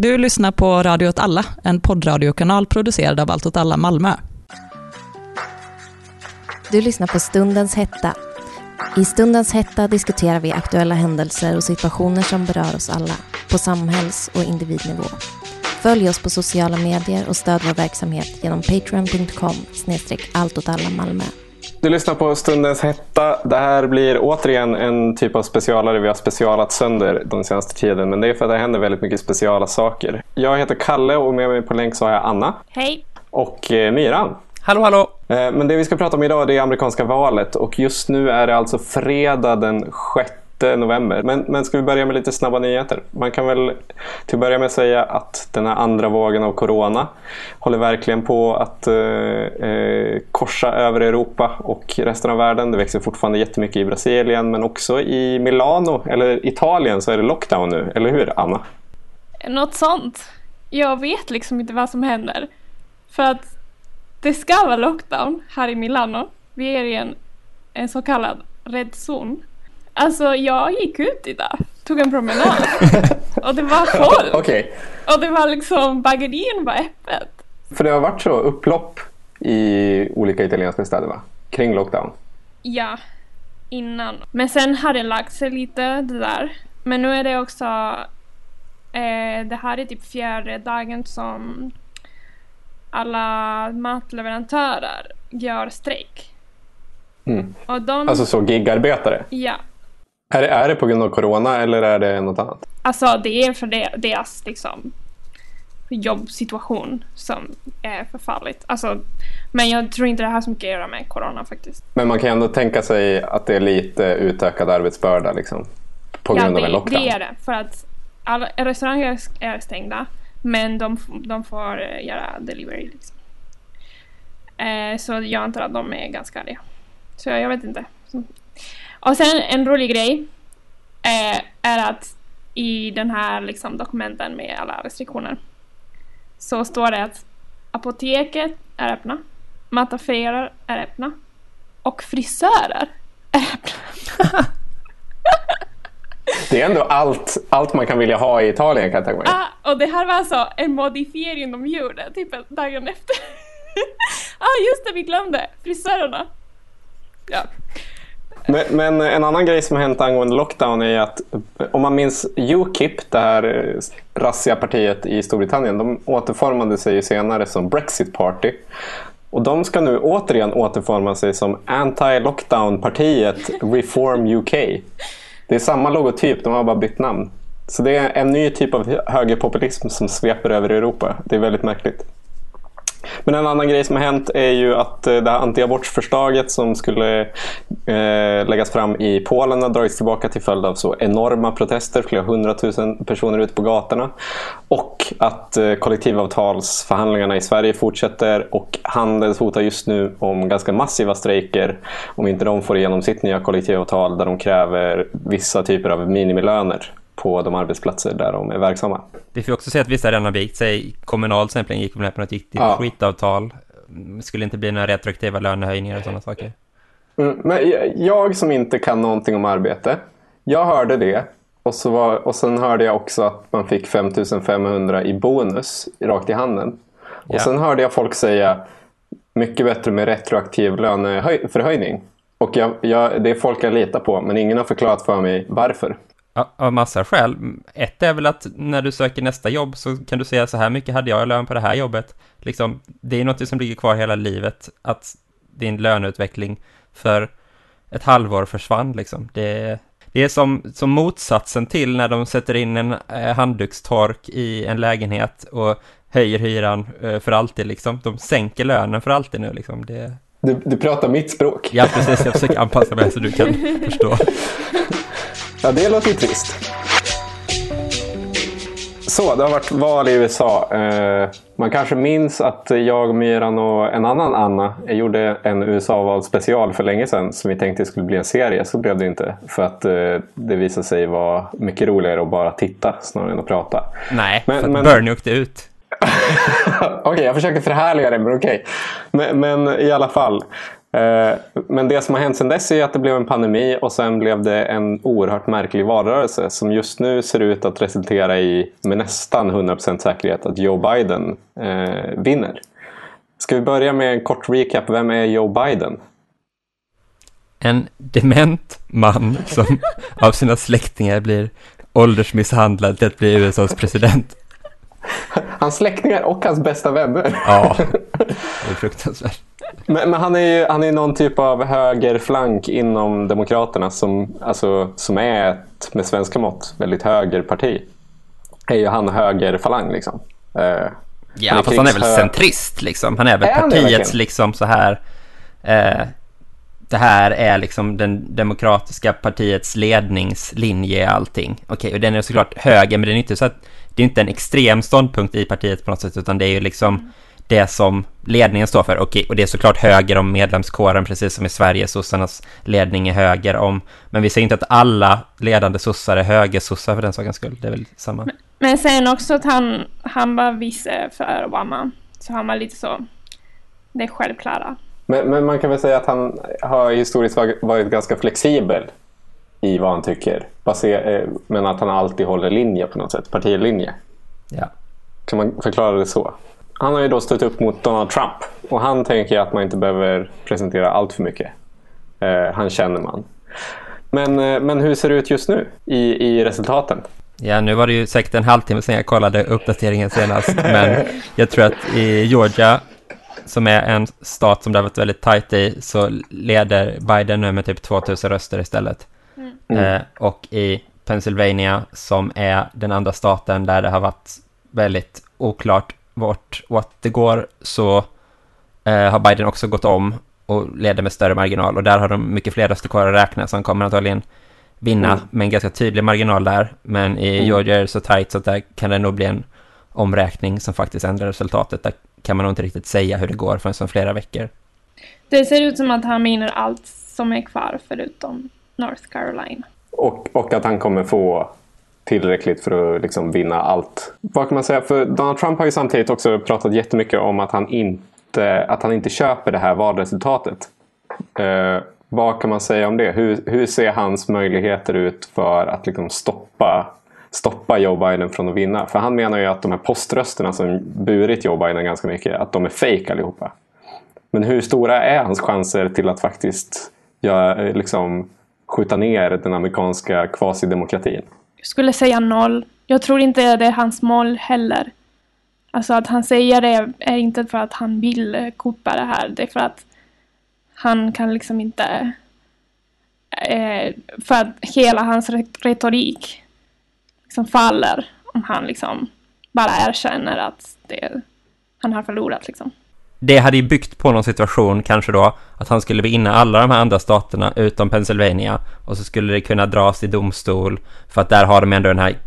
Du lyssnar på Radio åt alla, en poddradiokanal producerad av Allt åt alla Malmö. Du lyssnar på Stundens hetta. I Stundens hetta diskuterar vi aktuella händelser och situationer som berör oss alla, på samhälls och individnivå. Följ oss på sociala medier och stöd vår verksamhet genom patreon.com snedstreck Malmö. Du lyssnar på Stundens hetta. Det här blir återigen en typ av specialare vi har specialat sönder den senaste tiden. Men det är för att det händer väldigt mycket speciala saker. Jag heter Kalle och med mig på länk så har jag Anna. Hej. Och eh, Myran. Hallå, hallå! Eh, men det vi ska prata om idag är det amerikanska valet och just nu är det alltså fredag den 6 november. Men, men ska vi börja med lite snabba nyheter? Man kan väl till att börja med säga att den här andra vågen av corona håller verkligen på att eh, eh, korsa över Europa och resten av världen. Det växer fortfarande jättemycket i Brasilien men också i Milano eller Italien så är det lockdown nu, eller hur Anna? Något sånt. Jag vet liksom inte vad som händer. För att det ska vara lockdown här i Milano. Vi är i en, en så kallad red zon. Alltså jag gick ut idag, tog en promenad och det var folk. okay. Och det var liksom, bagerian var öppet. För det har varit så upplopp i olika italienska städer va? Kring lockdown? Ja, innan. Men sen har det lagt sig lite det där. Men nu är det också, eh, det här är typ fjärde dagen som alla matleverantörer gör strejk. Mm. Och de... Alltså så gigarbetare? Ja. Är det, är det på grund av corona eller är det något annat? Alltså det är för det, deras liksom, jobbsituation som är förfallit. Alltså, men jag tror inte det har så mycket att göra med corona faktiskt. Men man kan ändå tänka sig att det är lite utökad arbetsbörda liksom, på grund ja, det, av en lockdown? det är det. För att alla restauranger är stängda men de, de får eh, göra delivery. Liksom. Eh, så jag antar att de är ganska arga. Så jag vet inte. Och sen en rolig grej eh, är att i den här liksom, dokumenten med alla restriktioner så står det att apoteket är öppna, mataffärer är öppna och frisörer är öppna. Det är ändå allt, allt man kan vilja ha i Italien kan jag tänka mig. Ah, och det här var alltså en modifiering de gjorde, typ dagen efter. ah, just det, vi glömde! Frisörerna. Ja. Men, men, en annan grej som har hänt angående lockdown är att om man minns Ukip, det här eh, rassiga partiet i Storbritannien, de återformade sig ju senare som Brexit Party. Och de ska nu återigen återforma sig som Anti-Lockdown-partiet Reform UK. Det är samma logotyp, de har bara bytt namn. Så det är en ny typ av högerpopulism som sveper över Europa. Det är väldigt märkligt. Men en annan grej som har hänt är ju att eh, det här antiabortsförslaget som skulle eh, läggas fram i Polen har dragits tillbaka till följd av så enorma protester, flera hundratusen personer ute på gatorna. Och att eh, kollektivavtalsförhandlingarna i Sverige fortsätter och Handels hotar just nu om ganska massiva strejker om inte de får igenom sitt nya kollektivavtal där de kräver vissa typer av minimilöner på de arbetsplatser där de är verksamma. Vi får också se att vissa redan har vikt sig. Kommunal till exempel gick med på något riktigt ja. skitavtal. Skulle inte bli några retroaktiva lönehöjningar och sådana saker. Mm, men jag som inte kan någonting om arbete, jag hörde det och, så var, och sen hörde jag också att man fick 5500 i bonus rakt i handen. Och ja. sen hörde jag folk säga mycket bättre med retroaktiv löneförhöjning. Och jag, jag, det är folk jag litar på, men ingen har förklarat för mig varför. Av massa skäl. Ett är väl att när du söker nästa jobb så kan du säga så här mycket hade jag i lön på det här jobbet. Liksom, det är något som ligger kvar hela livet, att din löneutveckling för ett halvår försvann liksom. Det, det är som, som motsatsen till när de sätter in en eh, handdukstork i en lägenhet och höjer hyran eh, för alltid liksom. De sänker lönen för alltid nu liksom. Det... Du, du pratar mitt språk. Ja, precis. Jag försöker anpassa mig så du kan förstå. Ja, det låter ju trist. Så, det har varit val i USA. Eh, man kanske minns att jag, Myran och en annan Anna gjorde en USA-val special för länge sedan som vi tänkte skulle bli en serie. Så blev det inte. För att eh, det visade sig vara mycket roligare att bara titta snarare än att prata. Nej, men, för att men... Bernie åkte ut. okej, okay, jag försöker förhärliga det, men okej. Okay. Men, men, i alla fall. Eh, men det som har hänt sedan dess är att det blev en pandemi och sen blev det en oerhört märklig valrörelse som just nu ser ut att resultera i, med nästan 100% säkerhet, att Joe Biden eh, vinner. Ska vi börja med en kort recap. Vem är Joe Biden? En dement man som av sina släktingar blir åldersmisshandlad till att bli USAs president. Hans släktingar och hans bästa vänner. Ja, det är fruktansvärt. Men, men, han är ju han är någon typ av högerflank inom Demokraterna som, alltså, som är ett, med svenska mått, väldigt högerparti. Är ju han högerfalang liksom. Eh, ja, han fast han är väl centrist liksom. Han är väl är partiets liksom så här... Eh, det här är liksom den demokratiska partiets ledningslinje i allting. Okej, och den är såklart höger, men den är inte så att det är inte en extrem ståndpunkt i partiet på något sätt, utan det är ju liksom det som ledningen står för. Okej, och det är såklart höger om medlemskåren, precis som i Sverige, sossarnas ledning är höger om. Men vi säger inte att alla ledande sossar är högersossar för den sakens skull. Det är väl samma. Men, men sen också att han, han var vice för Obama. Så han var lite så, det är självklara. Men, men man kan väl säga att han har historiskt varit ganska flexibel i vad han tycker. Baser, eh, men att han alltid håller linje på något sätt, partilinje. Ja. Kan man förklara det så? Han har ju då stött upp mot Donald Trump och han tänker att man inte behöver presentera allt för mycket. Eh, han känner man. Men, eh, men hur ser det ut just nu i, i resultaten? Ja, nu var det ju säkert en halvtimme sedan jag kollade uppdateringen senast, men jag tror att i Georgia, som är en stat som det har varit väldigt tajt i, så leder Biden nu med typ 2000 röster istället. Mm. Eh, och i Pennsylvania, som är den andra staten där det har varit väldigt oklart vart, vart det går, så eh, har Biden också gått om och leder med större marginal. Och där har de mycket fler röster kvar att räkna, så han kommer antagligen vinna mm. med en ganska tydlig marginal där. Men i mm. Georgia är det så tajt så att där kan det nog bli en omräkning som faktiskt ändrar resultatet. Där kan man nog inte riktigt säga hur det går förrän som flera veckor. Det ser ut som att han vinner allt som är kvar förutom North Carolina. Och, och att han kommer få tillräckligt för att liksom vinna allt. Vad kan man säga? För Donald Trump har ju samtidigt också pratat jättemycket om att han inte, att han inte köper det här valresultatet. Eh, vad kan man säga om det? Hur, hur ser hans möjligheter ut för att liksom stoppa, stoppa Joe Biden från att vinna? För han menar ju att de här poströsterna som burit Joe Biden ganska mycket, att de är fejk allihopa. Men hur stora är hans chanser till att faktiskt göra, eh, liksom, skjuta ner den amerikanska kvasidemokratin? Jag skulle säga noll. Jag tror inte det är hans mål heller. Alltså att han säger det är inte för att han vill kuppa det här. Det är för att han kan liksom inte... Eh, för att hela hans retorik liksom faller om han liksom bara erkänner att det, han har förlorat liksom det hade ju byggt på någon situation kanske då att han skulle vinna alla de här andra staterna utom Pennsylvania och så skulle det kunna dras i domstol för att där har de ändå den här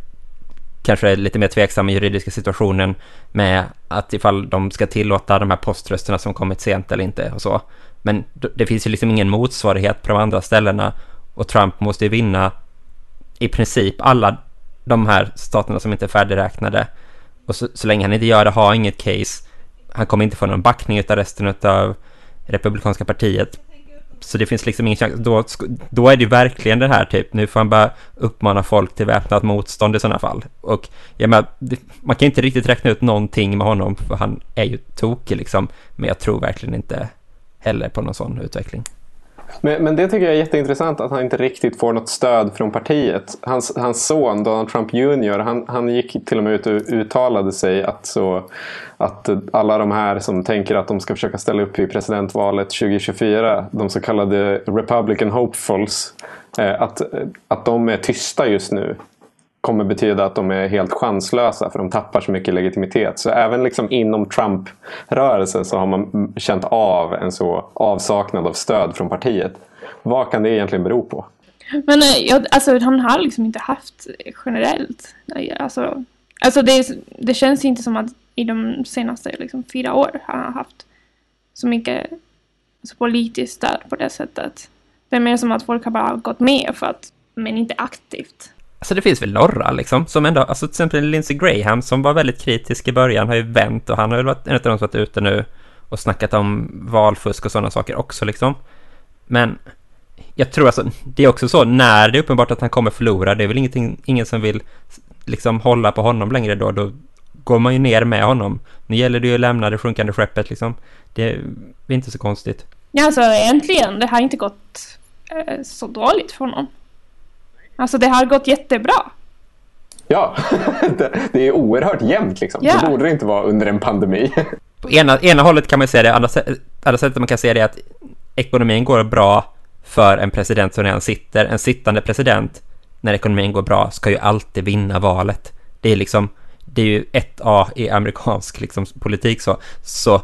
kanske lite mer tveksamma juridiska situationen med att ifall de ska tillåta de här poströsterna som kommit sent eller inte och så. Men det finns ju liksom ingen motsvarighet på de andra ställena och Trump måste ju vinna i princip alla de här staterna som inte är färdigräknade. Och så, så länge han inte gör det, har inget case, han kommer inte få någon backning av resten av Republikanska partiet. Så det finns liksom ingen chans. Då, då är det ju verkligen det här typ, nu får han bara uppmana folk till väpnat motstånd i sådana fall. Och jag menar, man kan inte riktigt räkna ut någonting med honom, för han är ju tokig liksom. Men jag tror verkligen inte heller på någon sån utveckling. Men, men det tycker jag är jätteintressant att han inte riktigt får något stöd från partiet. Hans, hans son Donald Trump Jr. Han, han gick till och med ut och uttalade sig att, så, att alla de här som tänker att de ska försöka ställa upp i presidentvalet 2024, de så kallade Republican Hopefuls, eh, att, att de är tysta just nu kommer betyda att de är helt chanslösa för de tappar så mycket legitimitet. Så även liksom inom Trump-rörelsen så har man känt av en så avsaknad av stöd från partiet. Vad kan det egentligen bero på? Men eh, jag, alltså, han har liksom inte haft generellt. Alltså, alltså det, det känns inte som att i de senaste liksom, fyra åren har han haft så mycket alltså, politiskt stöd på det sättet. Det är mer som att folk har bara gått med för att, men inte aktivt. Alltså det finns väl några liksom, som ändå, alltså till exempel Lindsey Graham som var väldigt kritisk i början har ju vänt och han har väl varit en av de som varit ute nu och snackat om valfusk och sådana saker också liksom. Men jag tror alltså, det är också så när det är uppenbart att han kommer förlora, det är väl ingenting, ingen som vill liksom hålla på honom längre då, då går man ju ner med honom. Nu gäller det ju att lämna det sjunkande skeppet liksom. Det är inte så konstigt. Ja, alltså äntligen. Det har inte gått eh, så dåligt för honom. Alltså det har gått jättebra. Ja, det, är oerhört jämnt liksom. Ja. Det borde det inte vara under en pandemi. På ena, ena hållet kan man säga det, andra, andra sättet man kan säga det är att ekonomin går bra för en president som redan sitter. En sittande president, när ekonomin går bra, ska ju alltid vinna valet. Det är liksom, det är ju ett A i amerikansk liksom, politik så. Så å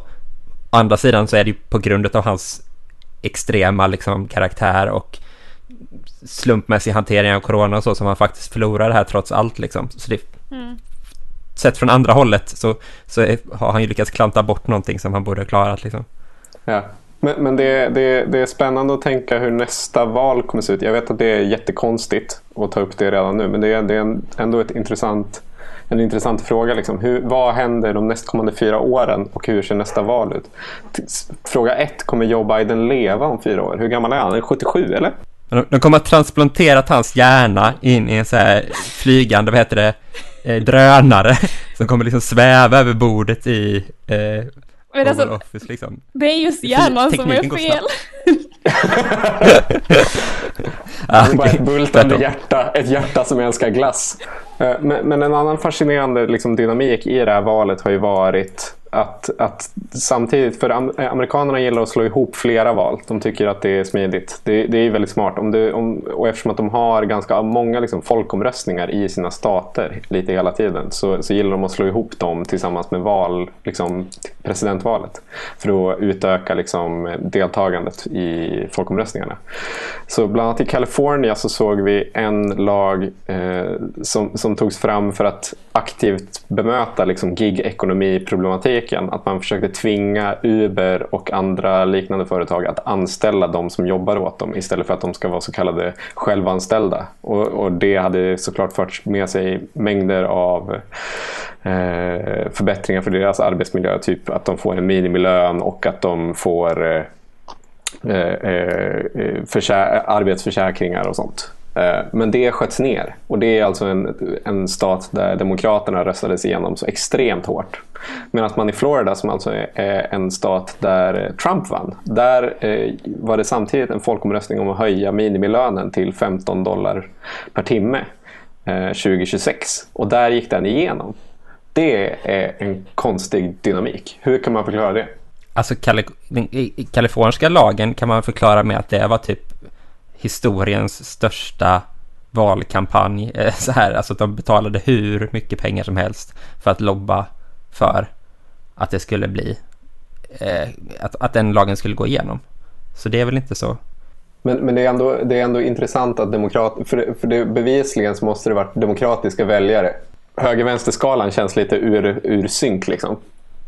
andra sidan så är det ju på grund av hans extrema liksom, karaktär och slumpmässig hantering av corona och så som han faktiskt förlorar det här trots allt liksom. Så det, Mm. sett från andra hållet så, så är, har han ju lyckats klanta bort någonting som han borde ha klarat liksom. Ja. Men, men det, det, det är spännande att tänka hur nästa val kommer se ut. Jag vet att det är jättekonstigt att ta upp det redan nu. Men det är, det är ändå ett intressant, en intressant fråga. Liksom. Hur, vad händer de nästkommande fyra åren och hur ser nästa val ut? Fråga ett, kommer Joe Biden leva om fyra år? Hur gammal är han? Är han 77 eller? De, de kommer att transplantera hans hjärna in i en så här flygande, vad heter det, eh, drönare som kommer liksom sväva över bordet i eh, Men alltså, Office liksom. det är just hjärnan som är fel. Ah, Det är bara ett bultande hjärta, ett hjärta som älskar glass. Eh, Men, men en annan fascinerande liksom, dynamik i det här valet har ju varit att, att samtidigt, för eh, amerikanerna gillar att slå ihop flera val. De tycker att det är smidigt. Det, det är väldigt smart. Om du, om, och eftersom att de har ganska många liksom, folkomröstningar i sina stater lite hela tiden så, så gillar de att slå ihop dem tillsammans med val, liksom, presidentvalet för att utöka liksom, deltagandet i folkomröstningarna. Så bland annat i Kalifornien så såg vi en lag eh, som, som togs fram för att aktivt bemöta liksom, gig-ekonomi-problematiken. Att man försökte tvinga Uber och andra liknande företag att anställa de som jobbar åt dem istället för att de ska vara så kallade självanställda. Och, och det hade såklart fört med sig mängder av eh, förbättringar för deras arbetsmiljö. Typ att de får en minimilön och att de får eh, eh, eh arbetsförsäkringar och sånt. Eh, men det sköts ner och det är alltså en, en stat där Demokraterna röstades igenom så extremt hårt. Medan man i Florida, som alltså är- en stat där Trump vann, där eh, var det samtidigt en folkomröstning om att höja minimilönen till 15 dollar per timme eh, 2026. Och där gick den igenom. Det är en konstig dynamik. Hur kan man förklara det? Alltså Kali- den kaliforniska lagen kan man förklara med att det var typ historiens största valkampanj. Eh, Så här, alltså att de betalade hur mycket pengar som helst för att lobba för att det skulle bli, eh, att, att den lagen skulle gå igenom. Så det är väl inte så. Men, men det, är ändå, det är ändå intressant att demokrat... För, för det, bevisligen så måste det varit demokratiska väljare. Höger-vänster-skalan känns lite ur, ur synk. Liksom.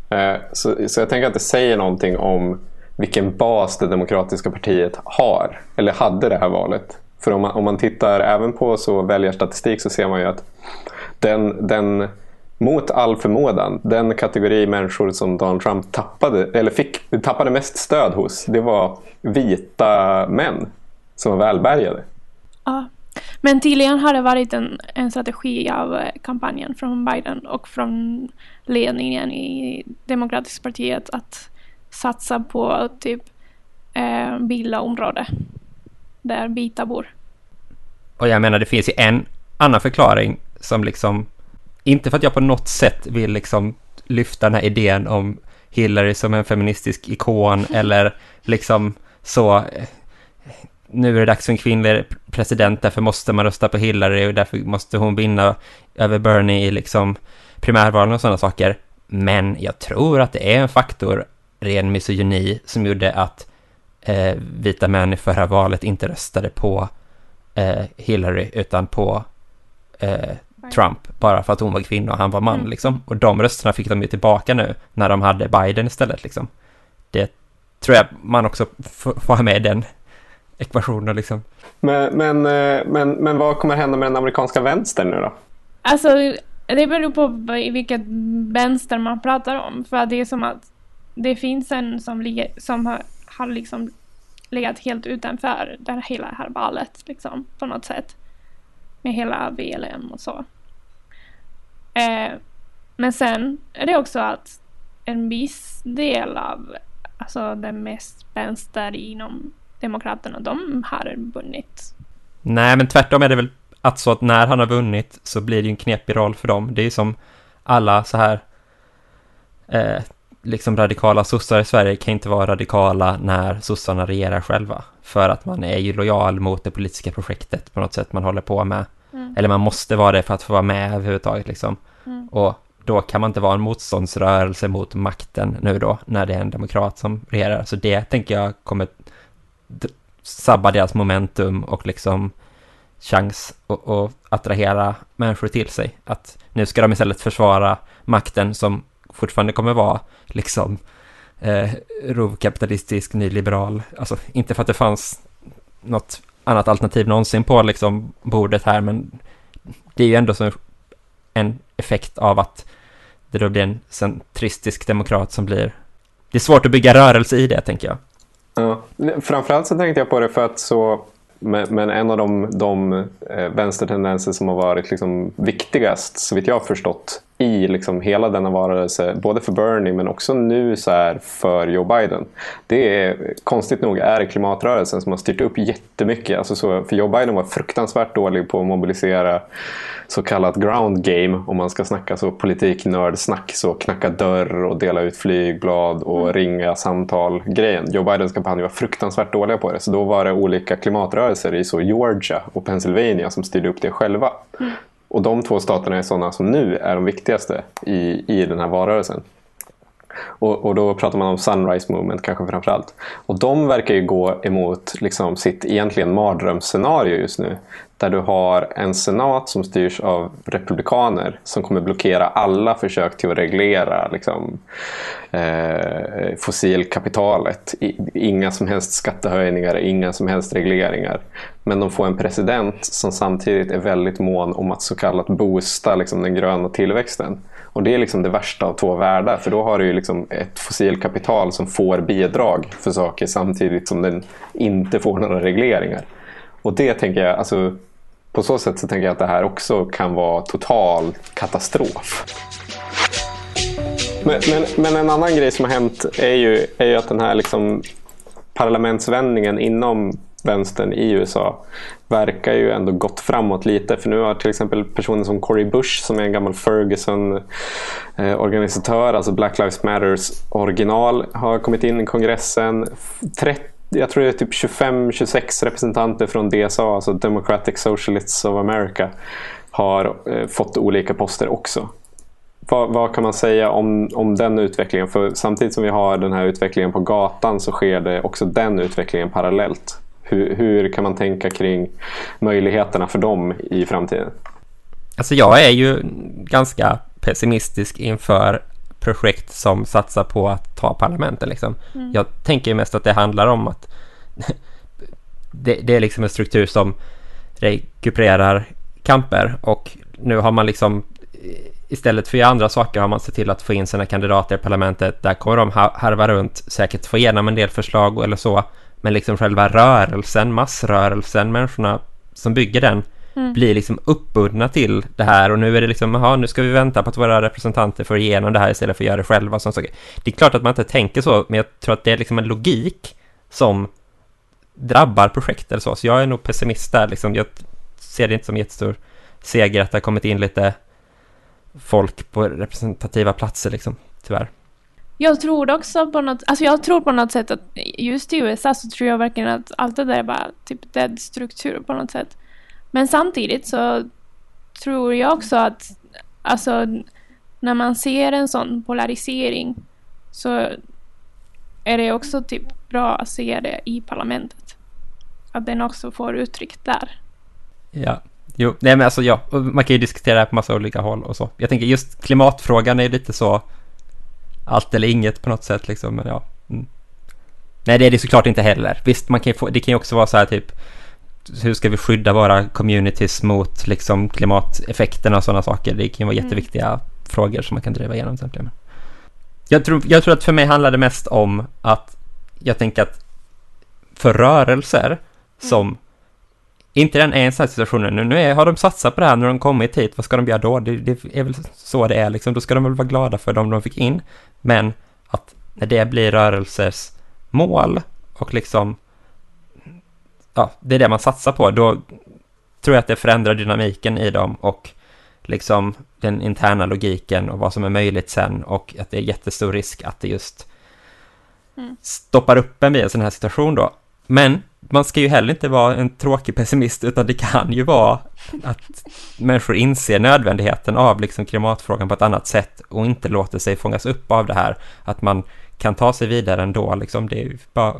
Eh, så, så jag tänker att det säger någonting om vilken bas det demokratiska partiet har. Eller hade det här valet. För om man, om man tittar även på så väljarstatistik så ser man ju att den, den mot all förmodan, den kategori människor som Donald Trump tappade, eller fick, tappade mest stöd hos, det var vita män som var välbärgade. Ja. Men tydligen har det varit en, en strategi av eh, kampanjen från Biden och från ledningen i Demokratiska partiet att satsa på typ eh, villaområde där vita bor. Och jag menar, det finns ju en annan förklaring som liksom, inte för att jag på något sätt vill liksom lyfta den här idén om Hillary som en feministisk ikon eller liksom så, nu är det dags för en kvinnlig president, därför måste man rösta på Hillary och därför måste hon vinna över Bernie i liksom primärvalen och sådana saker. Men jag tror att det är en faktor, ren misogyni, som gjorde att eh, vita män i förra valet inte röstade på eh, Hillary utan på eh, Trump bara för att hon var kvinna och han var man Mm. liksom. Och de rösterna fick de ju tillbaka nu när de hade Biden istället liksom. Det tror jag man också får ha med i den ekvationen liksom. Men, men, eh, men, men vad kommer hända med den amerikanska vänstern nu då? Alltså, det beror på vilket vänster man pratar om. För det är som att det finns en som, ligger, som har, har liksom legat helt utanför det här, hela det här valet liksom, på något sätt. Med hela VLM och så. Eh, men sen är det också att en viss del av alltså den mest vänster inom Demokraterna, de har vunnit. Nej, men tvärtom är det väl att så att när han har vunnit så blir det ju en knepig roll för dem. Det är ju som alla så här eh, liksom radikala sossar i Sverige kan inte vara radikala när sossarna regerar själva. För att man är ju lojal mot det politiska projektet på något sätt man håller på med. Mm. Eller man måste vara det för att få vara med överhuvudtaget liksom. Mm. Och då kan man inte vara en motståndsrörelse mot makten nu då, när det är en demokrat som regerar. Så det tänker jag kommer sabba deras momentum och liksom chans att att attrahera människor till sig. Att nu ska de istället försvara makten som fortfarande kommer vara liksom eh, rovkapitalistisk, nyliberal. Alltså inte för att det fanns något annat alternativ någonsin på liksom bordet här, men det är ju ändå som en effekt av att det då blir en centristisk demokrat som blir... Det är svårt att bygga rörelse i det, tänker jag. Ja. Framförallt så tänkte jag på det för att så men, en av de, de eh, vänstertendenser som har varit liksom viktigast, så vitt jag har förstått, i liksom hela denna varelse, både för Bernie men också nu så här för Joe Biden. Det är konstigt nog är klimatrörelsen som har styrt upp jättemycket. Alltså så, för Joe Biden var fruktansvärt dålig på att mobilisera så kallat ground game om man ska snacka så politiknördsnack. Så knacka dörr och dela ut flygblad och ringa samtal grejen. Joe Bidens kampanj var fruktansvärt dåliga på det. Så då var det olika klimatrörelser i så Georgia och Pennsylvania som styrde upp det själva. Och de två staterna är sådana som nu är de viktigaste i, i den här valrörelsen. Och, och då pratar man om Sunrise Movement kanske framförallt. Och de verkar ju gå emot liksom, sitt egentligen mardrömsscenario just nu. Där du har en senat som styrs av republikaner som kommer blockera alla försök till att reglera liksom, eh, fossilkapitalet. Inga som helst skattehöjningar, inga som helst regleringar. Men de får en president som samtidigt är väldigt mån om att så kallat boosta liksom, den gröna tillväxten. Och det är liksom det värsta av två världar. För då har du ju liksom ett fossilkapital som får bidrag för saker samtidigt som den inte får några regleringar. Och det tänker jag, alltså, på så sätt så tänker jag att det här också kan vara total katastrof. Men, men, men en annan grej som har hänt är ju, är ju att den här liksom parlamentsvändningen inom vänstern i USA verkar ju ändå gått framåt lite. För nu har till exempel personer som Cory Bush som är en gammal Ferguson-organisatör, alltså Black Lives Matters original, har kommit in i kongressen. 30 jag tror det är typ 25-26 representanter från DSA, alltså Democratic Socialists of America, har eh, fått olika poster också. Vad, vad, kan man säga om, om den utvecklingen? För samtidigt som vi har den här utvecklingen på gatan så sker det också den utvecklingen parallellt. Hur, hur kan man tänka kring möjligheterna för dem i framtiden? Alltså jag är ju ganska pessimistisk inför projekt som satsar på att ta parlamenten. Liksom. Mm. Jag tänker mest att det handlar om att det, det, är liksom en struktur som rekupererar kamper och nu har man liksom istället för att göra andra saker har man sett till att få in sina kandidater i parlamentet. Där kommer de harva runt, säkert få igenom en del förslag eller så. Men liksom själva rörelsen, massrörelsen, människorna som bygger den mm. blir liksom uppbundna till det här och nu är det liksom, jaha, nu ska vi vänta på att våra representanter får igenom det här istället för att göra det själva. Saker. Det är klart att man inte tänker så, men jag tror att det är liksom en logik som drabbar projekt eller så. Så jag är nog pessimist där, liksom. jag ser det inte som jättestor seger att det har kommit in lite folk på representativa platser liksom, tyvärr. Jag tror också på något, alltså jag tror på något sätt att just i USA så tror jag verkligen att allt det där är bara typ dead struktur på något sätt. Men samtidigt så tror jag också att alltså när man ser en sån polarisering så är det också typ bra att se det i parlamentet. Att den också får uttryck där. Ja, jo, nej men alltså ja, man kan ju diskutera det på massa olika håll och så. Jag tänker just klimatfrågan är lite så allt eller inget på något sätt liksom, men ja. Mm. Nej, det är det såklart inte heller. Visst, man kan få, det kan ju också vara så här typ hur ska vi skydda våra communities mot liksom klimateffekterna och sådana saker. Det kan ju vara mm. jätteviktiga mm. frågor som man kan driva igenom. Jag tror, jag tror att för mig handlar det mest om att jag tänker att för rörelser som inte den är en sån här situation nu, nu är, har de satsat på det här, nu har de kommit hit, vad ska de göra då? Det, det är väl så det är liksom, då ska de väl vara glada för dem de fick in. Men att när det blir rörelsers mål och liksom, ja, det är det man satsar på, då tror jag att det förändrar dynamiken i dem och liksom den interna logiken och vad som är möjligt sen och att det är jättestor risk att det just Mm. stoppar upp en vid en sån här situation då. Men man ska ju heller inte vara en tråkig pessimist utan det kan ju vara att människor inser nödvändigheten av liksom klimatfrågan på ett annat sätt och inte låter sig fångas upp av det här. Att man kan ta sig vidare ändå liksom. Det är ju bara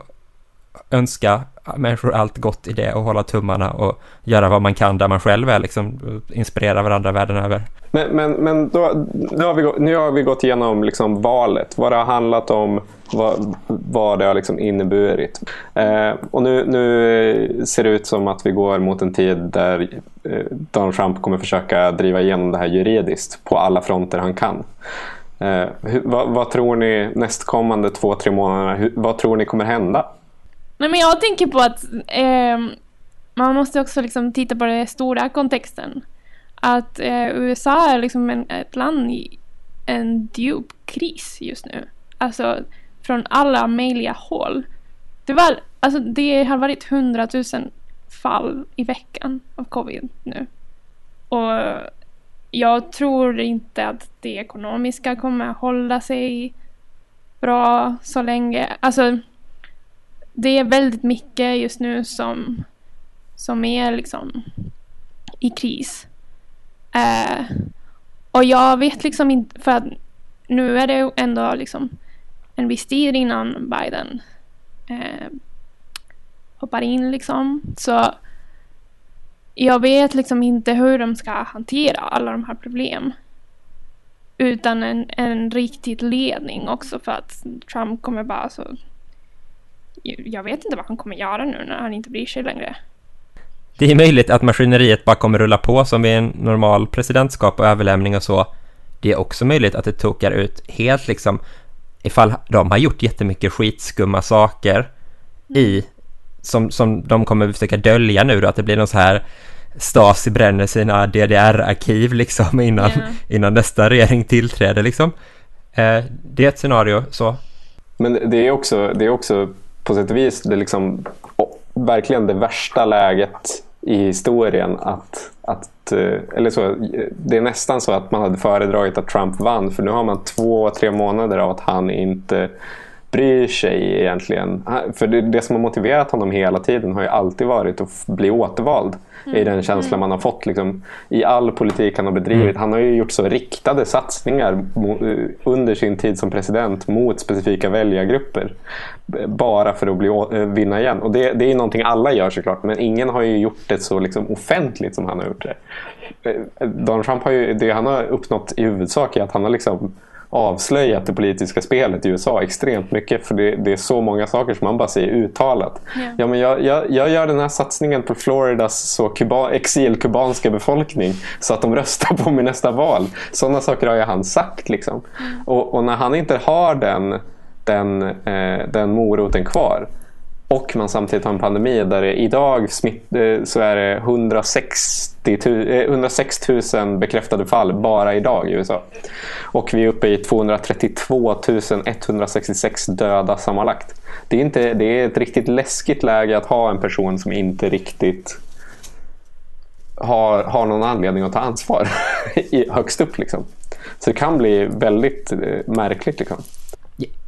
önska människor allt gott i det och hålla tummarna och göra vad man kan där man själv är liksom. Inspirera varandra världen över. Men, men, men då, nu, har vi, nu har vi gått igenom liksom valet, vad det har handlat om, vad, vad det har liksom inneburit. Eh, och nu, nu ser det ut som att vi går mot en tid där eh, Donald Trump kommer försöka driva igenom det här juridiskt på alla fronter han kan. Eh, hur, vad, vad tror ni nästkommande två, tre månaderna, hur, vad tror ni kommer hända? Nej men jag tänker på att eh, man måste också liksom titta på den stora kontexten. Att eh, USA är liksom en, ett land i en djup kris just nu. Alltså från alla möjliga håll. Det, var, alltså, det har varit hundratusen fall i veckan av covid nu. Och jag tror inte att det ekonomiska kommer hålla sig bra så länge. Alltså det är väldigt mycket just nu som, som är liksom i kris. Eh, och jag vet liksom inte, för att nu är det ändå liksom en viss tid innan Biden eh, hoppar in liksom. Så jag vet liksom inte hur de ska hantera alla de här problemen. Utan en, en riktig ledning också för att Trump kommer bara så jag vet inte vad han kommer göra nu när han inte bryr sig längre. Det är möjligt att maskineriet bara kommer rulla på som vid en normal presidentskap och överlämning och så. Det är också möjligt att det tokar ut helt liksom ifall de har gjort jättemycket skitskumma saker i som, som de kommer försöka dölja nu då, att det blir någon så här Stasi bränner sina DDR-arkiv liksom innan, Ja. innan nästa regering tillträder liksom. Eh, det är ett scenario så. Men det är också, det är också på sätt och vis det liksom, o- verkligen det värsta läget i historien. Att, att, eh, eller så, det är nästan så att man hade föredragit att Trump vann för nu har man två, tre månader av att han inte bryr sig egentligen. För det, det som har motiverat honom hela tiden har ju alltid varit att bli återvald. är den känslan man har fått liksom, i all politik han har bedrivit. Han har ju gjort så riktade satsningar eh, under sin tid som president mot specifika väljargrupper. Bara för att bli, eh, vinna igen. Och det, det är någonting alla gör såklart. Men ingen har ju gjort det så liksom, offentligt som han har gjort det. Eh, Donald Trump har ju, det han har uppnått i huvudsak är att han har liksom avslöjat det politiska spelet i USA extremt mycket. För det, det är så många saker som man bara säger uttalat. Ja. Ja, men jag, jag, jag gör den här satsningen på Floridas så kuba, exilkubanska befolkning så att de röstar på mig nästa val. Sådana saker har ju han sagt. Liksom. Och, och när han inte har den, den, eh, den moroten kvar och man samtidigt har en pandemi där det idag smitt, eh, så är det 160 106 000 bekräftade fall bara idag i USA. Och vi är uppe i 232 166 döda sammanlagt. Det är, inte, det är ett riktigt läskigt läge att ha en person som inte riktigt har, har någon anledning att ta ansvar i, högst upp. Liksom. Så det kan bli väldigt eh, märkligt. Liksom.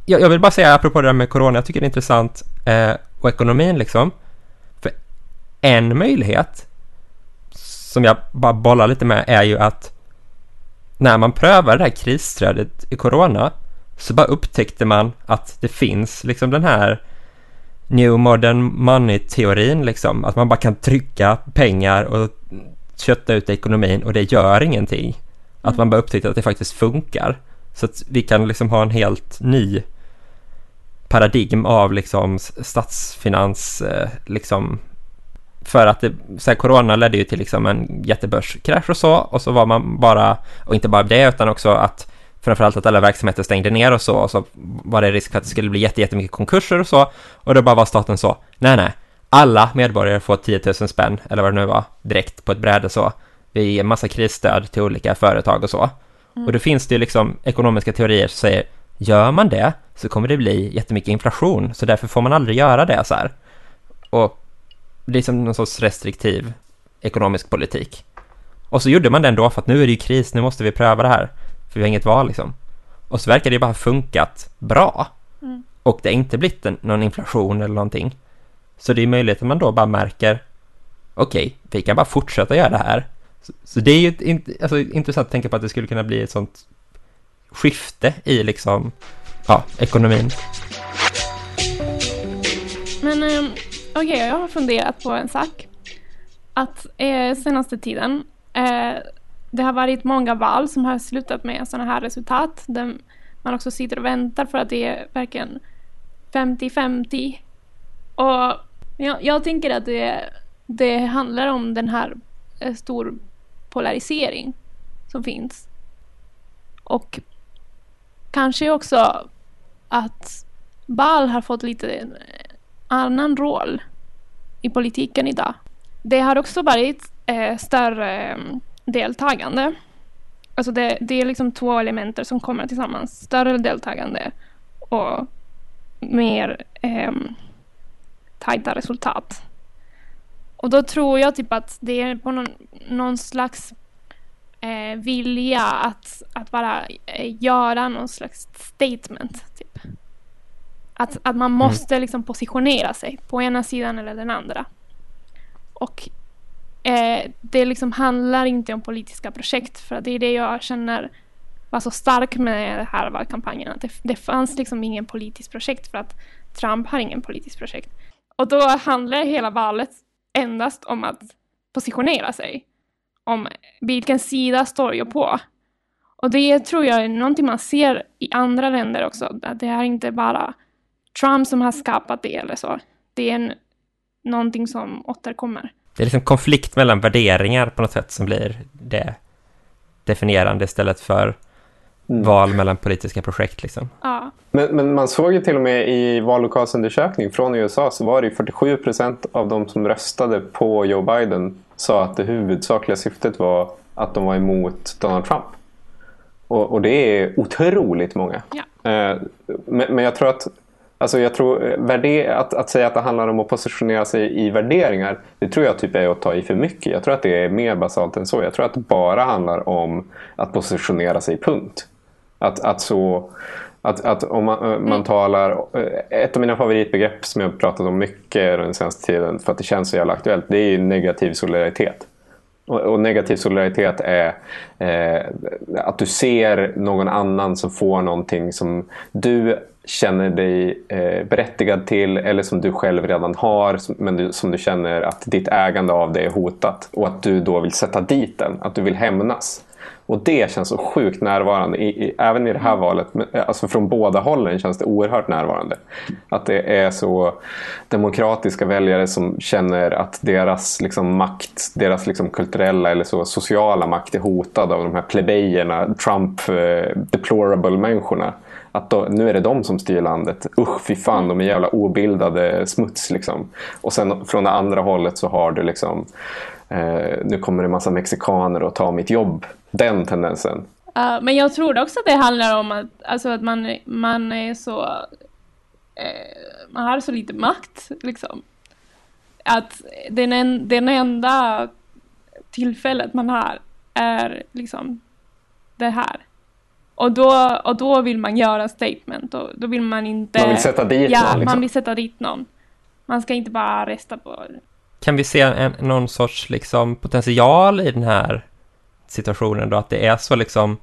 Jag, jag vill bara säga apropå det där med corona, jag tycker det är intressant eh, och ekonomin liksom. För en möjlighet som jag bara bollar lite med är ju att när man prövar det här krisstödet i corona så bara upptäckte man att det finns liksom den här New Modern Money-teorin liksom, att man bara kan trycka pengar och kötta ut ekonomin och det gör ingenting. Att man bara upptäckte att det faktiskt funkar. Så att vi kan liksom ha en helt ny paradigm av liksom statsfinans, eh, liksom för att det, så här, corona ledde ju till liksom en jättebörskrasch och så och så var man bara, och inte bara det utan också att framförallt att alla verksamheter stängde ner och så, och så var det risk för att det skulle bli jättemycket konkurser och så, och då bara var staten så, nej nej, alla medborgare får 10 000 spänn, eller vad det nu var, direkt på ett bräde så. Vi ger massa krisstöd till olika företag och så. Mm. Och då finns det ju liksom ekonomiska teorier som säger, gör man det så kommer det bli jättemycket inflation, så därför får man aldrig göra det så här. Och det är som någon sorts restriktiv ekonomisk politik. Och så gjorde man det ändå för att nu är det ju kris, nu måste vi pröva det här. För vi har inget val liksom. Och så verkar det bara ha funkat bra. Mm. Och det har inte blivit en, någon inflation eller någonting. Så det är möjligt att man då bara märker okej, okay, vi kan bara fortsätta göra det här. Så, så det är ju ett, alltså, intressant att tänka på att det skulle kunna bli ett sånt skifte i liksom, ja, ekonomin. Men eh, okej, okay, jag har funderat på en sak. Att eh, senaste tiden eh, det har varit många val som har slutat med sådana här resultat. Där man också sitter och väntar för att det är verkligen 50-50. Och jag, jag, tänker att det, det handlar om den här eh, stor polarisering som finns. Och kanske också att Bal har fått lite annan roll i politiken idag. Det har också varit eh, större mm, deltagande. Alltså det, det är liksom två elementer som kommer tillsammans. Större deltagande och mer eh, tajta resultat. Och då tror jag typ att det är på någon, någon slags eh, vilja att, att bara eh, göra någon slags statement. Typ. Att, att man mm. måste liksom positionera sig på ena sidan eller den andra. Och eh, det liksom handlar inte om politiska projekt för det är det jag känner var så stark med den här valkampanjen. Att det, det fanns liksom ingen politiskt projekt för att Trump har ingen politiskt projekt. Och då handlar hela valet endast om att positionera sig. Om vilken sida står jag på. Och det tror jag är någonting man ser i andra länder också. Att det är inte bara Trump som har skapat det eller så. Det är en, någonting som återkommer. Det är liksom konflikt mellan värderingar på något sätt som blir det definierande istället för mm. val mellan politiska projekt. Liksom. Ja. Men, men, man såg ju till och med i vallokalsundersökning från USA så var det 47 procent av de som röstade på Joe Biden sa att det huvudsakliga syftet var att de var emot Donald Trump. Och, och det är otroligt många. Ja. Eh, men, men jag tror att Alltså jag tror, eh, att, att säga att det handlar om att positionera sig i värderingar, det tror jag typ är att ta i för mycket. Jag tror att det är mer basalt än så. Jag tror att det bara handlar om att positionera sig, punkt. Att, att så... Att, att om man, eh, man mm. talar... Eh, ett av mina favoritbegrepp som jag pratat om mycket den senaste tiden för att det känns så jävla aktuellt, det är negativ solidaritet. Och, och negativ solidaritet är eh, att du ser någon annan som får någonting som du känner dig eh, berättigad till eller som du själv redan har men du, som du känner att ditt ägande av det är hotat och att du då vill sätta dit den, att du vill hämnas. Och det känns så sjukt närvarande, i, i, även i det här valet. Men, eh, alltså från båda hållen känns det oerhört närvarande. Att det är så demokratiska väljare som känner att deras liksom, makt, deras liksom, kulturella eller så sociala makt är hotad av de här plebejerna, Trump-deplorable-människorna. Eh, att då, nu är det de som styr landet. Usch fy fan, de är jävla obildade smuts. Liksom. Och sen från det andra hållet så har du liksom, eh, nu kommer det massa mexikaner och tar mitt jobb. Den tendensen. Uh, men jag tror också att det handlar om att, alltså att man, man är så, eh, man har så lite makt liksom. Att den, en, den enda tillfället man har är liksom det här. Och då, och då vill man göra statement och då vill man inte... Man vill sätta dit ja, någon? Liksom. man vill sätta dit någon. Man ska inte bara resta på... Kan vi se en, någon sorts liksom potential i den här situationen då? Att det är så liksom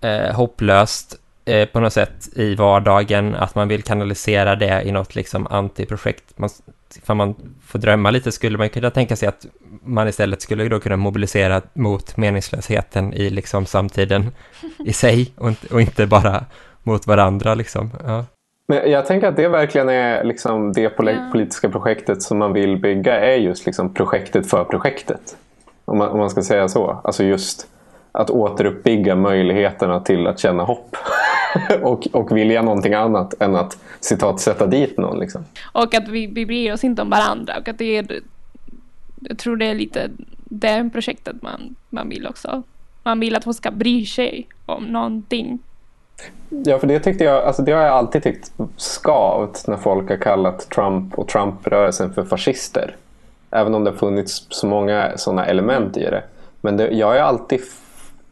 eh, hopplöst eh, på något sätt i vardagen, att man vill kanalisera det i något liksom antiprojekt. Man, för man får drömma lite skulle man kunna tänka sig att man istället skulle då kunna mobilisera mot meningslösheten i liksom samtiden i sig och inte, och inte bara mot varandra liksom. Ja. Men jag tänker att det verkligen är liksom det politiska projektet som man vill bygga är just liksom projektet för projektet. Om man, om man ska säga så. Alltså just att återuppbygga möjligheterna till att känna hopp. och, och vilja någonting annat än att citat sätta dit någon. Liksom. Och att vi, vi bryr oss inte om varandra. Och att det är, jag tror det är lite det projektet man, man vill också. Man vill att folk ska bry sig om någonting. Ja, för det tyckte jag, alltså det har jag alltid tyckt skavt när folk har kallat Trump och Trump-rörelsen för fascister. Även om det har funnits så många sådana element i det. Men det, jag har alltid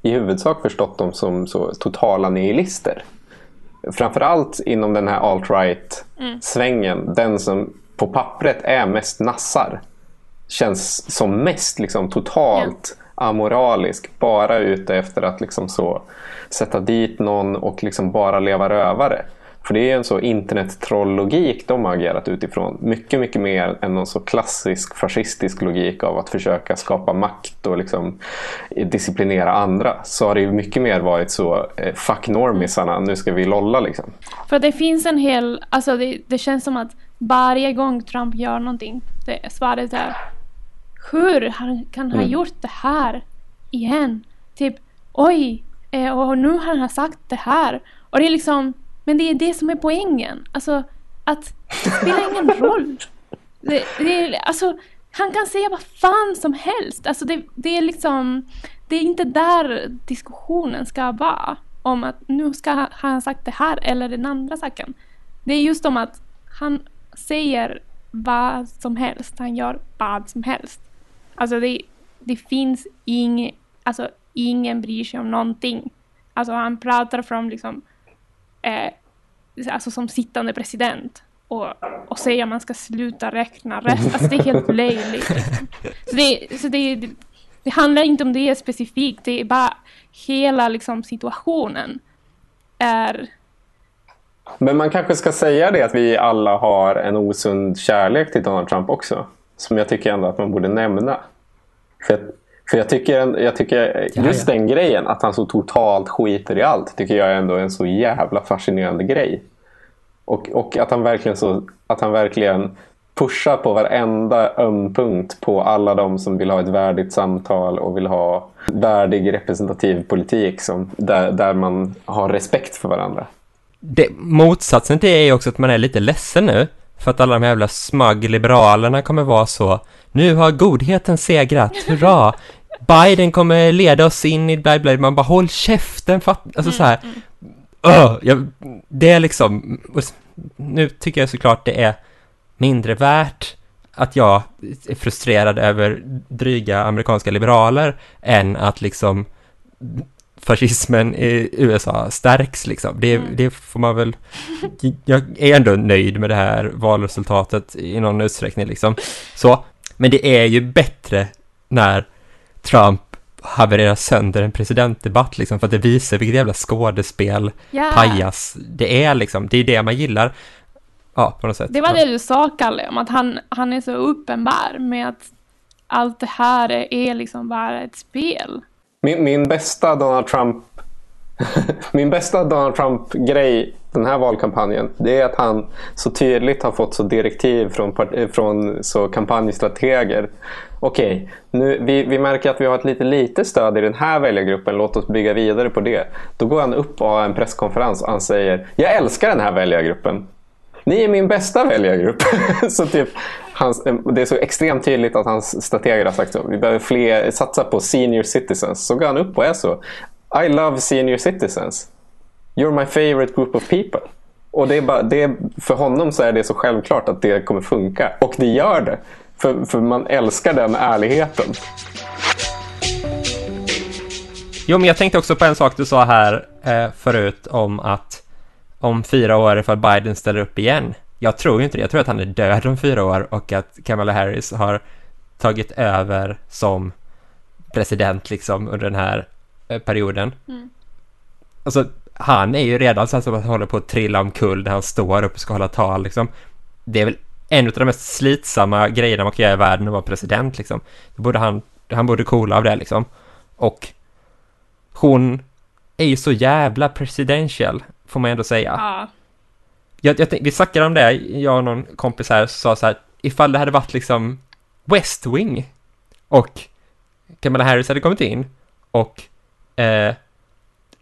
i huvudsak förstått dem som så totala nihilister. Framförallt inom den här alt-right-svängen. Mm. Den som på pappret är mest nassar. Känns som mest liksom, totalt yeah. amoralisk. Bara ute efter att liksom så sätta dit någon och liksom bara leva rövare. För det är en så internettroll-logik de har agerat utifrån. Mycket, mycket mer än någon så klassisk fascistisk logik av att försöka skapa makt och liksom disciplinera andra. Så har det ju mycket mer varit så, eh, fuck normisarna, nu ska vi lolla liksom. För det finns en hel, alltså det, det känns som att varje gång Trump gör någonting, det, svaret är hur han kan ha mm. gjort det här igen? Typ, oj, eh, och nu har han sagt det här. Och det är liksom men det är det som är poängen. Alltså, att det spelar ingen roll. Det, det är, alltså, han kan säga vad fan som helst. Alltså det, det är liksom... Det är inte där diskussionen ska vara. Om att nu ska han sagt det här eller den andra saken. Det är just om att han säger vad som helst. Han gör vad som helst. Alltså det, det finns ing, alltså ingen bryr sig om någonting. Alltså han pratar från liksom eh, alltså som sittande president och, och säga att man ska sluta räkna rätt. Alltså det är helt löjligt. Så, det, så det, det, handlar inte om det specifikt, det är bara hela liksom, situationen är... Men man kanske ska säga det att vi alla har en osund kärlek till Donald Trump också. Som jag tycker ändå att man borde nämna. För för jag tycker, jag tycker just den grejen, att han så totalt skiter i allt, tycker jag ändå är en så jävla fascinerande grej. Och, och att, han verkligen så, att han verkligen pushar på varenda öm punkt på alla de som vill ha ett värdigt samtal och vill ha värdig representativ politik som, där, där man har respekt för varandra. Det, motsatsen till det är också att man är lite ledsen nu för att alla de här jävla smug liberalerna kommer vara så nu har godheten segrat, hurra! Biden kommer leda oss in i bla bla, man bara håll käften, fatt, alltså mm, så här. Mm. Uh, jag, det är liksom, nu tycker jag såklart det är mindre värt att jag är frustrerad över dryga amerikanska liberaler än att liksom fascismen i USA stärks liksom. Det, mm. det får man väl... Jag är ändå nöjd med det här valresultatet i någon utsträckning liksom. Så, men det är ju bättre när Trump havererar sönder en presidentdebatt liksom för att det visar vilket jävla skådespel, yeah. pajas det är liksom. Det är det man gillar. Ja, på något sätt. Det var det du sa, Kalle, om att han, han är så uppenbar med att allt det här är liksom bara ett spel. Min, min bästa Donald Trump min bästa Donald Trump-grej den här valkampanjen det är att han så tydligt har fått så direktiv från, från så kampanjstrateger. Okej, okay, vi, vi märker att vi har ett lite lite stöd i den här väljargruppen. Låt oss bygga vidare på det. Då går han upp och har en presskonferens och han säger Jag älskar den här väljargruppen. Ni är min bästa väljargrupp. så typ, hans, det är så extremt tydligt att hans strateger har sagt så. Vi behöver fler, satsa på senior citizens. Så går han upp och är så. I love senior citizens. You're my favorite group of people. Och det är bara, det är, för honom så är det så självklart att det kommer funka. Och det gör det. För, för man älskar den ärligheten. Jo, men jag tänkte också på en sak du sa här eh, förut om att om fyra år ifall Biden ställer upp igen. Jag tror inte det. Jag tror att han är död om fyra år och att Kamala Harris har tagit över som president liksom under den här eh, perioden. Mm. Alltså, han är ju redan så att han håller på att trilla omkull när han står upp och ska hålla tal liksom. Det är väl en av de mest slitsamma grejerna man kan göra i världen att vara president liksom. Det borde han, han borde coola av det liksom. Och hon är ju så jävla presidential, får man ändå säga. Ja. Jag, jag vi snackade om det, jag och någon kompis här sa så här, ifall det hade varit liksom West Wing och Kamala Harris hade kommit in och eh,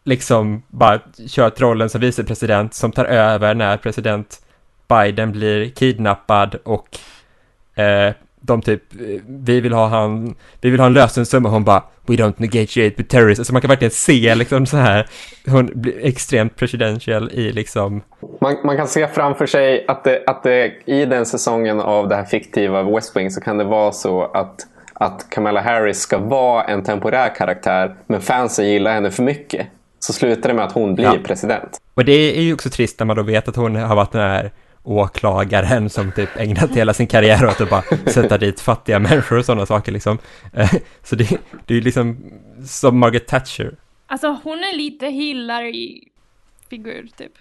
liksom bara kört rollen som vicepresident som tar över när president Biden blir kidnappad och eh, de typ, eh, vi vill ha han, vi vill ha en lösensumma, hon bara We don't negotiate with terrorists, alltså man kan verkligen se liksom så här, hon blir extremt presidential i liksom Man, man kan se framför sig att, det, att det, i den säsongen av det här fiktiva West Wing så kan det vara så att, att Kamala Harris ska vara en temporär karaktär men fansen gillar henne för mycket. Så slutar det med att hon blir Ja. president. Och det är ju också trist när man då vet att hon har varit den här åklagaren som typ ägnat hela sin karriär åt att bara sätta dit fattiga människor och sådana saker liksom. Eh, Så det, det är ju liksom som Margaret Thatcher. Alltså hon är lite Hillary-figur typ.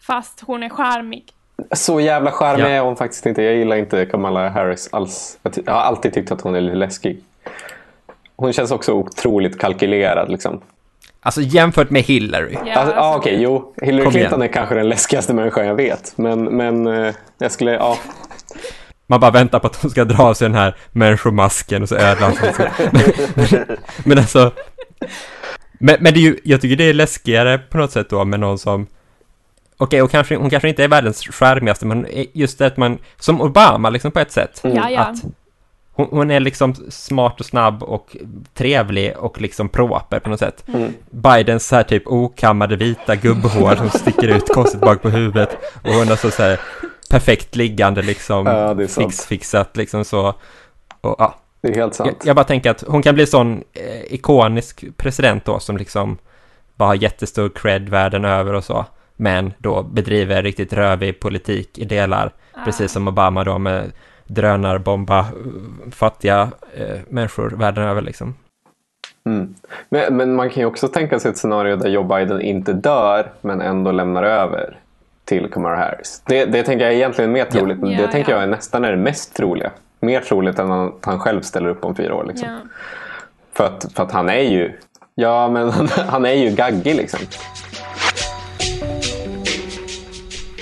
Fast hon är charmig. Så jävla charmig Ja. är hon faktiskt inte. Jag gillar inte Kamala Harris alls. Jag, har alltid tyckt att hon är lite läskig. Hon känns också otroligt kalkylerad. Liksom. Alltså jämfört med Hillary. Ja, Alltså, ja, alltså, okej, jo. Hillary Kom igen. Clinton är kanske den läskigaste människan jag vet. Men, men eh, jag skulle, ja. Man bara väntar på att hon ska dra av sig den här människomasken och så ödlan men, men alltså... Men, men det är ju, jag tycker det är läskigare på något sätt då med någon som... Okej, och kanske, hon kanske inte är världens charmigaste, men just det att man... Som Obama liksom på ett sätt. Ja, ja. Att hon, hon är liksom smart och snabb och trevlig och liksom proper på något sätt. Mm. Bidens så här typ okammade vita gubbhår som sticker ut konstigt bak på huvudet och hon har så, så här perfekt liggande liksom Ja, det är sant. fix, fixat liksom så. Och, ja, Det är helt jag, sant. jag bara tänker att hon kan bli sån eh, ikonisk president då som liksom bara har jättestor cred världen över och så. Men då bedriver riktigt rövig politik i delar. Precis som Obama då med drönarbomba eh, fattiga eh, människor världen över liksom. Mm. Men, men man kan ju också tänka sig ett scenario där Joe Biden inte dör men ändå lämnar över till Kamala Harris. Det, det tänker jag är egentligen mer troligt, men Ja, det tänker ja. jag är nästan är det mest troliga. Mer troligt än att han själv ställer upp om fyra år. Liksom. Ja. För, att, för att han är ju Ja, men han, är ju gaggig liksom.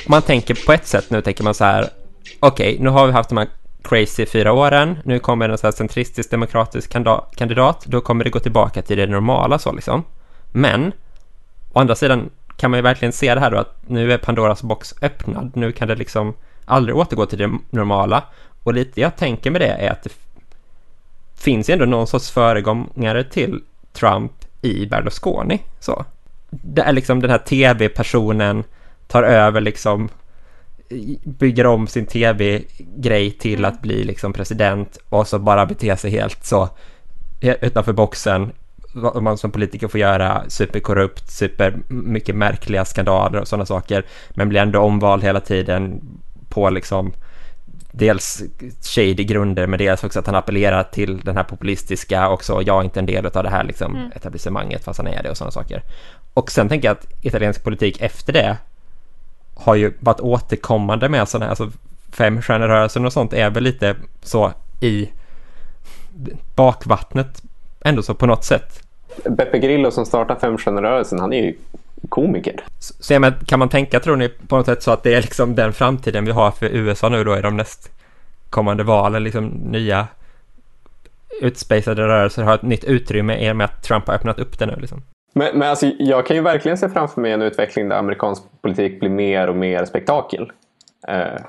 Om man tänker på ett sätt nu tänker man så här, okej, nu har vi haft de här crazy fyra åren, nu kommer en så här centristisk demokratisk kandidat, då kommer det gå tillbaka till det normala så liksom. Men, å andra sidan kan man ju verkligen se det här då att nu är Pandoras box öppnad, nu kan det liksom aldrig återgå till det normala. Och lite jag tänker med det är att det finns ju ändå någon sorts föregångare till Trump i Berlusconi. Så. Det är liksom den här tv-personen tar över liksom bygger om sin tv-grej till att bli liksom president och så bara beter sig helt så utanför boxen vad man som politiker får göra superkorrupt, super mycket märkliga skandaler och sådana saker men blir ändå omvald hela tiden på liksom dels shady grunder men dels också att han appellerar till den här populistiska och så jag är inte en del av det här liksom Mm. etablissemanget fast han är det och sådana saker. Och sen tänker jag att italiensk politik efter det har ju varit återkommande med sådana här, alltså femstjärnerörelsen och sånt är väl lite så i bakvattnet ändå så på något sätt. Beppe Grillo som startar Femstjärnerörelsen, han är ju komiker. Så jag menar, kan man tänka, tror ni, på något sätt så att det är liksom den framtiden vi har för USA nu då i de nästkommande valen, liksom nya utspejsade rörelser har ett nytt utrymme i och med att Trump har öppnat upp det nu liksom. Men, men alltså, jag kan ju verkligen se framför mig en utveckling där amerikansk politik blir mer och mer spektakel. Eh,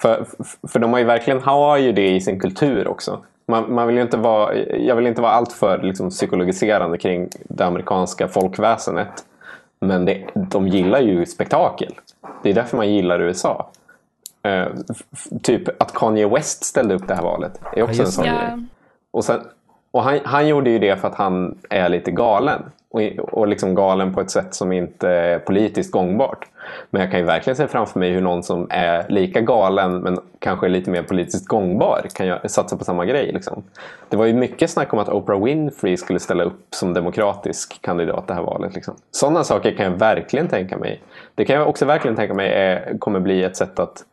för, för- de har ju verkligen har ju det i sin kultur också. Man, man vill inte vara, jag vill inte vara alltör liksom, psykologiserande kring det amerikanska folkväsendet. Men det, de gillar ju spektakel. Det är därför man gillar USA. Eh, typ att Kanye West ställde upp det här valet. är också Ja, en sån Ja. grej. Och, sen, och han, han gjorde ju det för att han är lite galen. Och, och liksom galen på ett sätt som inte är politiskt gångbart. Men jag kan ju verkligen se framför mig hur någon som är lika galen men kanske lite mer politiskt gångbar kan jag, satsa på samma grej. Liksom. Det var ju mycket snack om att Oprah Winfrey skulle ställa upp som demokratisk kandidat det här valet. Liksom. Sådana saker kan jag verkligen tänka mig. Det kan jag också verkligen tänka mig är, kommer bli ett sätt att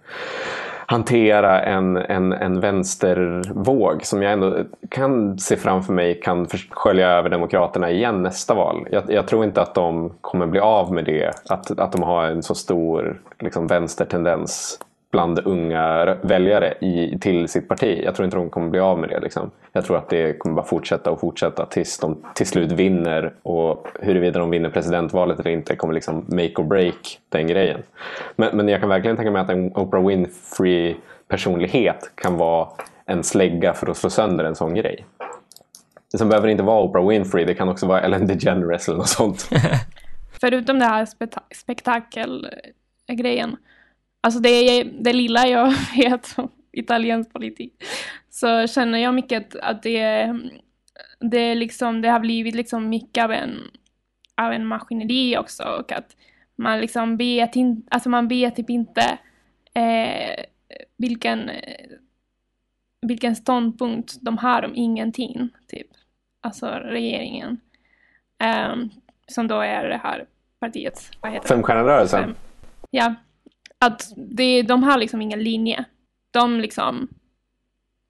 hantera en, en, en vänstervåg som jag ändå kan se framför mig kan skölja över Demokraterna igen nästa val. Jag, jag tror inte att de kommer bli av med det, att, att de har en så stor liksom, vänstertendens bland unga väljare i, till sitt parti. Jag tror inte de kommer bli av med det. Liksom. Jag tror att det kommer bara fortsätta och fortsätta tills de till slut vinner. Och huruvida de vinner presidentvalet eller inte kommer liksom make or break den grejen. Men, men jag kan verkligen tänka mig att en Oprah Winfrey personlighet kan vara en slägga för att slå sönder en sån grej. Det behöver inte vara Oprah Winfrey, det kan också vara Ellen DeGeneres eller något sånt. Förutom det här spektakelgrejen, alltså det, det lilla jag vet om italiensk politik, så känner jag mycket att det, det, liksom, det har blivit liksom mycket av en, av en maskineri också och att man liksom vet, in, alltså man vet typ inte eh, vilken, vilken ståndpunkt de har om ingenting, typ. Alltså regeringen. Um, som då är det här partiets, vad heter Femstjärnerörelsen? Ja. Att det, de har liksom ingen linje. De liksom,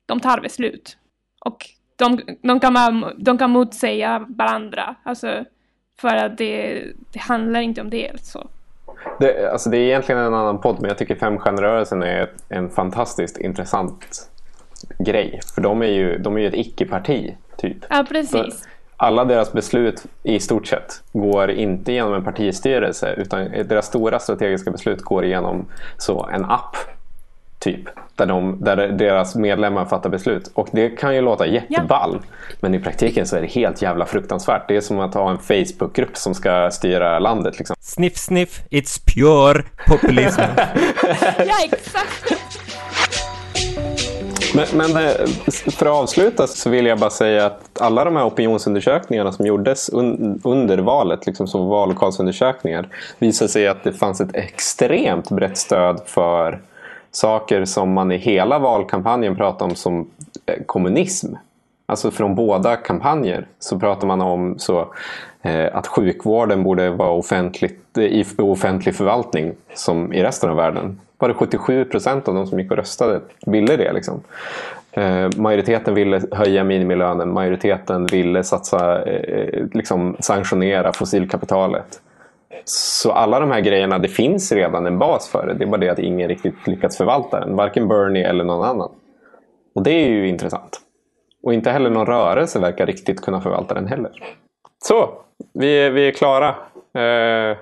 de tar beslut. Och de, de, kan, de kan motsäga varandra. Alltså, för att det, det handlar inte om det. Så. Det, alltså det är egentligen en annan podd, men jag tycker Femstjärnerörelsen är en fantastiskt intressant grej. För de är ju, de är ju ett icke-parti, typ. Ja, precis. Alla deras beslut i stort sett går inte genom en partistyrelse utan deras stora strategiska beslut går igenom så en app typ. Där, de, där deras medlemmar fattar beslut. Och det kan ju låta jätteball. Ja. Men i praktiken så är det helt jävla fruktansvärt. Det är som att ha en Facebookgrupp som ska styra landet. Liksom. Sniff sniff, it's pure populism. ja, exakt. Men, men, eh, för att avsluta så vill jag bara säga att alla de här opinionsundersökningarna som gjordes un, under valet, liksom som vallokalsundersökningar, visade sig att det fanns ett extremt brett stöd för saker som man i hela valkampanjen pratade om som eh, kommunism. Alltså från båda kampanjer så pratar man om så, eh, att sjukvården borde vara offentligt, eh, i offentlig förvaltning som i resten av världen. Bara 77 procent av de som gick och röstade ville det. Liksom. Eh, majoriteten ville höja minimilönen, majoriteten ville satsa, eh, liksom sanktionera fossilkapitalet. Så alla de här grejerna, det finns redan en bas för det. Det är bara det att ingen riktigt lyckats förvalta den. Varken Bernie eller någon annan. Och det är ju intressant. Och inte heller någon rörelse verkar riktigt kunna förvalta den heller. Så, vi är, vi är klara. Eh,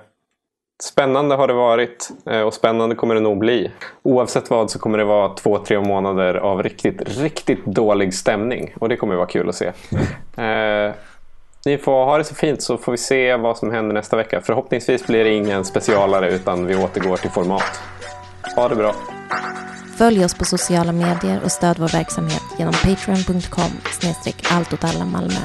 spännande har det varit eh, och spännande kommer det nog bli. Oavsett vad så kommer det vara två, tre månader av riktigt, riktigt dålig stämning. Och det kommer vara kul att se. Eh, ni får ha det så fint så får vi se vad som händer nästa vecka. Förhoppningsvis blir det ingen specialare utan vi återgår till format. Ha det bra. Följ oss på sociala medier och stöd vår verksamhet genom patreon.com snedstreck allt åt alla Malmö.